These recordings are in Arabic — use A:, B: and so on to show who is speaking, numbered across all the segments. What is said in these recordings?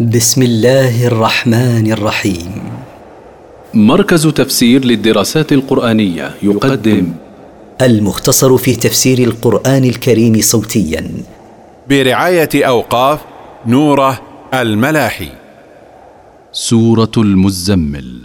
A: بسم الله الرحمن الرحيم.
B: مركز تفسير للدراسات القرآنية يقدم.
A: المختصر في تفسير القرآن الكريم صوتيا.
C: برعاية أوقاف نوره الملاحي.
B: سورة المزمل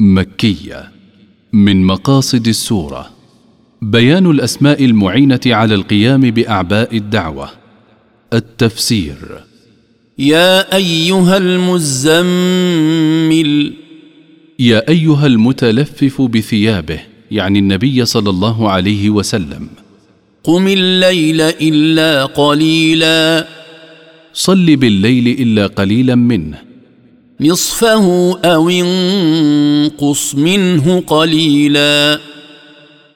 B: مكية من مقاصد السورة. بيان الأسماء المعينة على القيام بأعباء الدعوة. التفسير.
D: يا أيها المزمل.
B: يا أيها المتلفف بثيابه يعني النبي صلى الله عليه وسلم.
D: قم الليل إلا قليلا.
B: صل بالليل إلا قليلا منه.
D: نصفه أو انقص منه قليلا.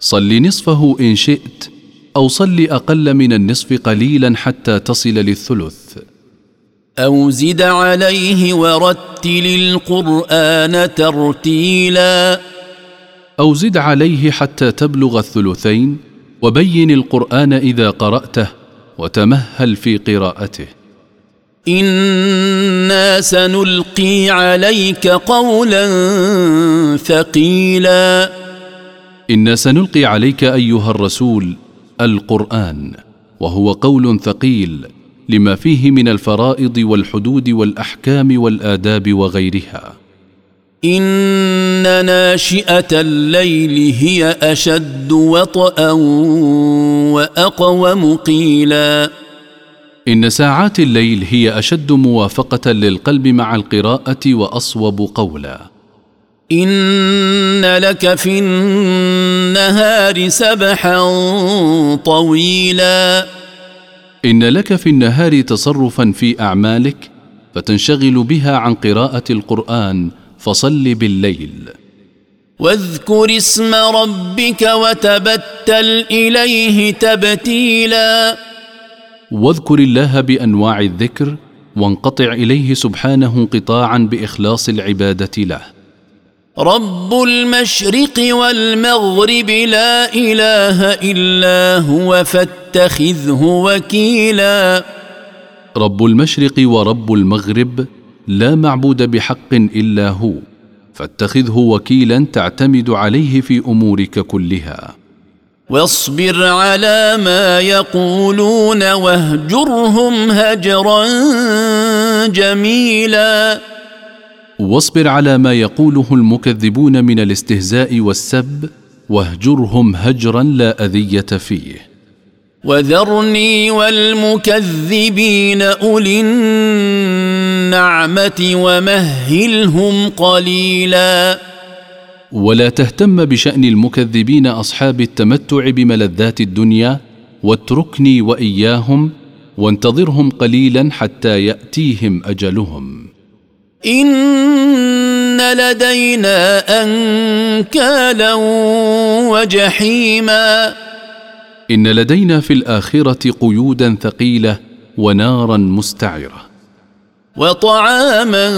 B: صل نصفه إن شئت أو صل أقل من النصف قليلا حتى تصل للثلث.
D: أو زد عليه ورتل القرآن ترتيلا.
B: أو زد عليه حتى تبلغ الثلثين وبين القرآن إذا قرأته وتمهل في قراءته.
D: إنا سنلقي عليك قولا ثقيلا.
B: إنا سنلقي عليك أيها الرسول القرآن وهو قول ثقيل. لما فيه من الفرائض والحدود والأحكام والآداب وغيرها.
D: إن ناشئة الليل هي أشد وطئا وأقوم قيلا.
B: إن ساعات الليل هي أشد موافقة للقلب مع القراءة وأصوب قولا.
D: إن لك في النهار سبحا طويلا.
B: إن لك في النهار تصرفا في أعمالك فتنشغل بها عن قراءة القرآن فصل بالليل.
D: واذكر اسم ربك وتبتل إليه تبتيلا.
B: واذكر الله بأنواع الذكر وانقطع إليه سبحانه انقطاعا بإخلاص العبادة له.
D: رب المشرق والمغرب لا اله الا هو فاتخذه وكيلا.
B: رب المشرق ورب المغرب لا معبود بحق الا هو فاتخذه وكيلا تعتمد عليه في امورك كلها.
D: واصبر على ما يقولون واهجرهم هجرا جميلا.
B: واصبر على ما يقوله المكذبون من الاستهزاء والسب واهجرهم هجرا لا أذية فيه.
D: وذرني والمكذبين أولي النعمة ومهلهم قليلا.
B: ولا تهتم بشأن المكذبين أصحاب التمتع بملذات الدنيا واتركني وإياهم وانتظرهم قليلا حتى يأتيهم أجلهم.
D: إن لدينا أنكالا وجحيما.
B: إن لدينا في الآخرة قيودا ثقيلة ونارا مستعرة.
D: وطعاما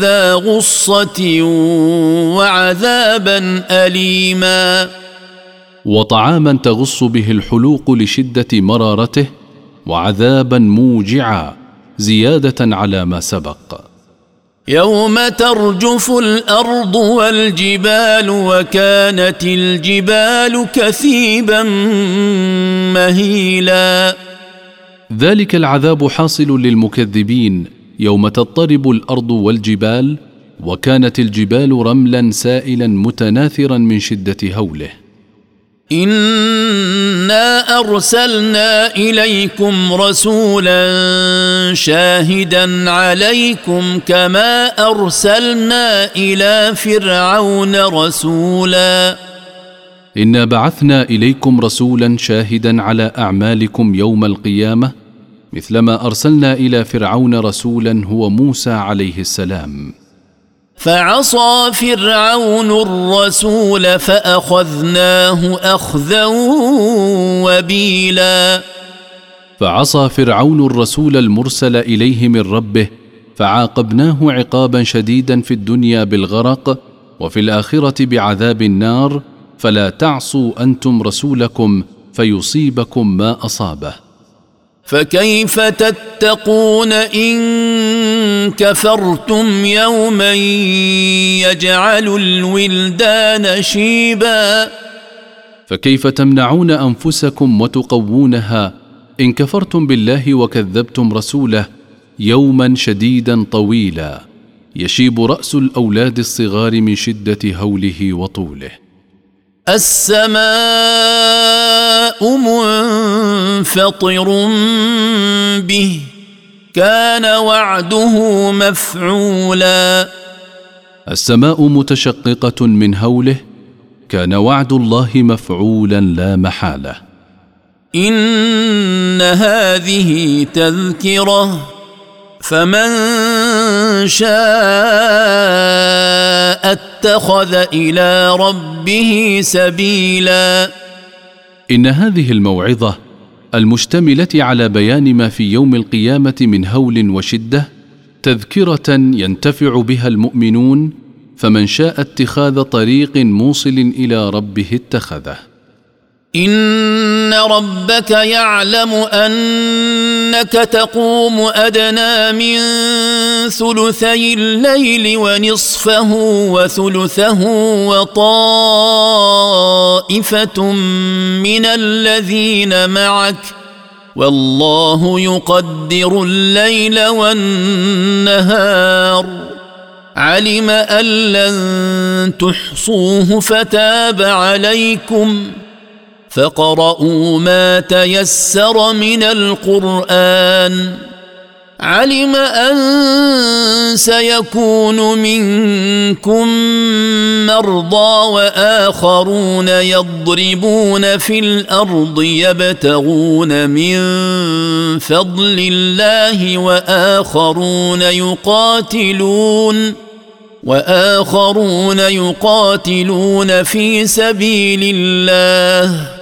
D: ذا غصة وعذابا أليما.
B: وطعاما تغص به الحلوق لشدة مرارته وعذابا موجعا زيادة على ما سبق.
D: يوم ترجف الأرض والجبال وكانت الجبال كثيبا مهيلا.
B: ذلك العذاب حاصل للمكذبين. يوم تضطرب الأرض والجبال وكانت الجبال رملا سائلا متناثرا من شدة هوله.
D: انا ارسلنا اليكم رسولا شاهدا عليكم كما ارسلنا إلى فرعون رسولا.
B: انا بعثنا اليكم رسولا شاهدا على اعمالكم يوم القيامه مثلما أرسلنا إلى فرعون رسولا هو موسى عليه السلام.
D: فعصى فرعون الرسول فأخذناه أخذا وبيلا.
B: فعصى فرعون الرسول المرسل إليه من ربه فعاقبناه عقابا شديدا في الدنيا بالغرق وفي الآخرة بعذاب النار فلا تعصوا أنتم رسولكم فيصيبكم ما أصابه.
D: فكيف تتقون إن كفرتم يوما يجعل الولدان شيبا؟
B: فكيف تمنعون أنفسكم وتقوونها إن كفرتم بالله وكذبتم رسوله يوما شديدا طويلا يشيب رأس الأولاد الصغار من شدة هوله وطوله.
D: السماء منفطر به كان وعده مفعولا.
B: السماء متشققة من هوله كان وعد الله مفعولا لا محالة.
D: إن هذه تذكرة فمن شاء أتخذ إلى ربه سبيلا.
B: إن هذه الموعظة المشتملة على بيان ما في يوم القيامة من هول وشدة تذكرة ينتفع بها المؤمنون فمن شاء اتخاذ طريق موصل إلى ربه اتخذه.
D: ان ربك يعلم انك تقوم ادنى من ثلثي الليل ونصفه وثلثه وطائفه من الذين معك والله يقدر الليل والنهار علم ان لن تحصوه فتاب عليكم فقرؤوا ما تيسر من القران علم ان سيكون منكم مرضى واخرون يضربون في الأرض يبتغون من فضل الله واخرون يقاتلون واخرون يقاتلون في سبيل الله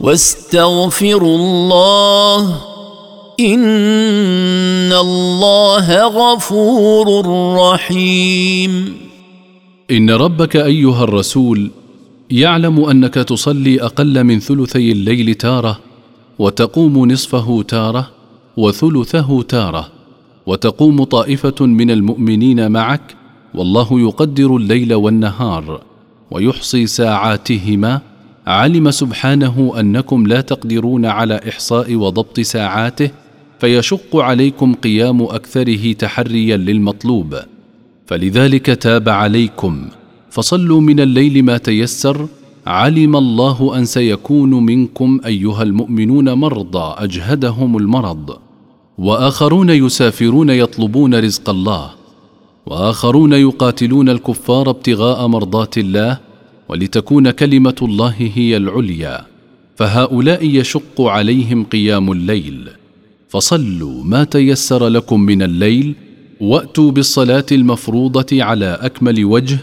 D: واستغفروا الله إن الله غفور رحيم.
B: إن ربك أيها الرسول يعلم أنك تصلي أقل من ثلثي الليل تارة وتقوم نصفه تارة وثلثه تارة وتقوم طائفة من المؤمنين معك والله يقدر الليل والنهار ويحصي ساعاتهما علم سبحانه أنكم لا تقدرون على إحصاء وضبط ساعاته فيشق عليكم قيام أكثره تحريا للمطلوب. فلذلك تاب عليكم. فصلوا من الليل ما تيسر علم الله أن سيكون منكم أيها المؤمنون مرضى أجهدهم المرض. وآخرون يسافرون يطلبون رزق الله. وآخرون يقاتلون الكفار ابتغاء مرضات الله ولتكون كلمة الله هي العليا فهؤلاء يشق عليهم قيام الليل. فصلوا ما تيسر لكم من الليل وأتوا بالصلاة المفروضة على أكمل وجه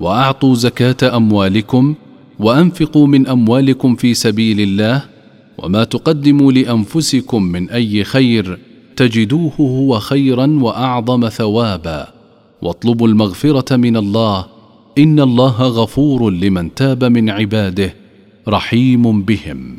B: وأعطوا زكاة أموالكم وأنفقوا من أموالكم في سبيل الله وما تقدموا لأنفسكم من أي خير تجدوه هو خيرا وأعظم ثوابا. واطلبوا المغفرة من الله ان الله غفور لمن تاب من عباده رحيم بهم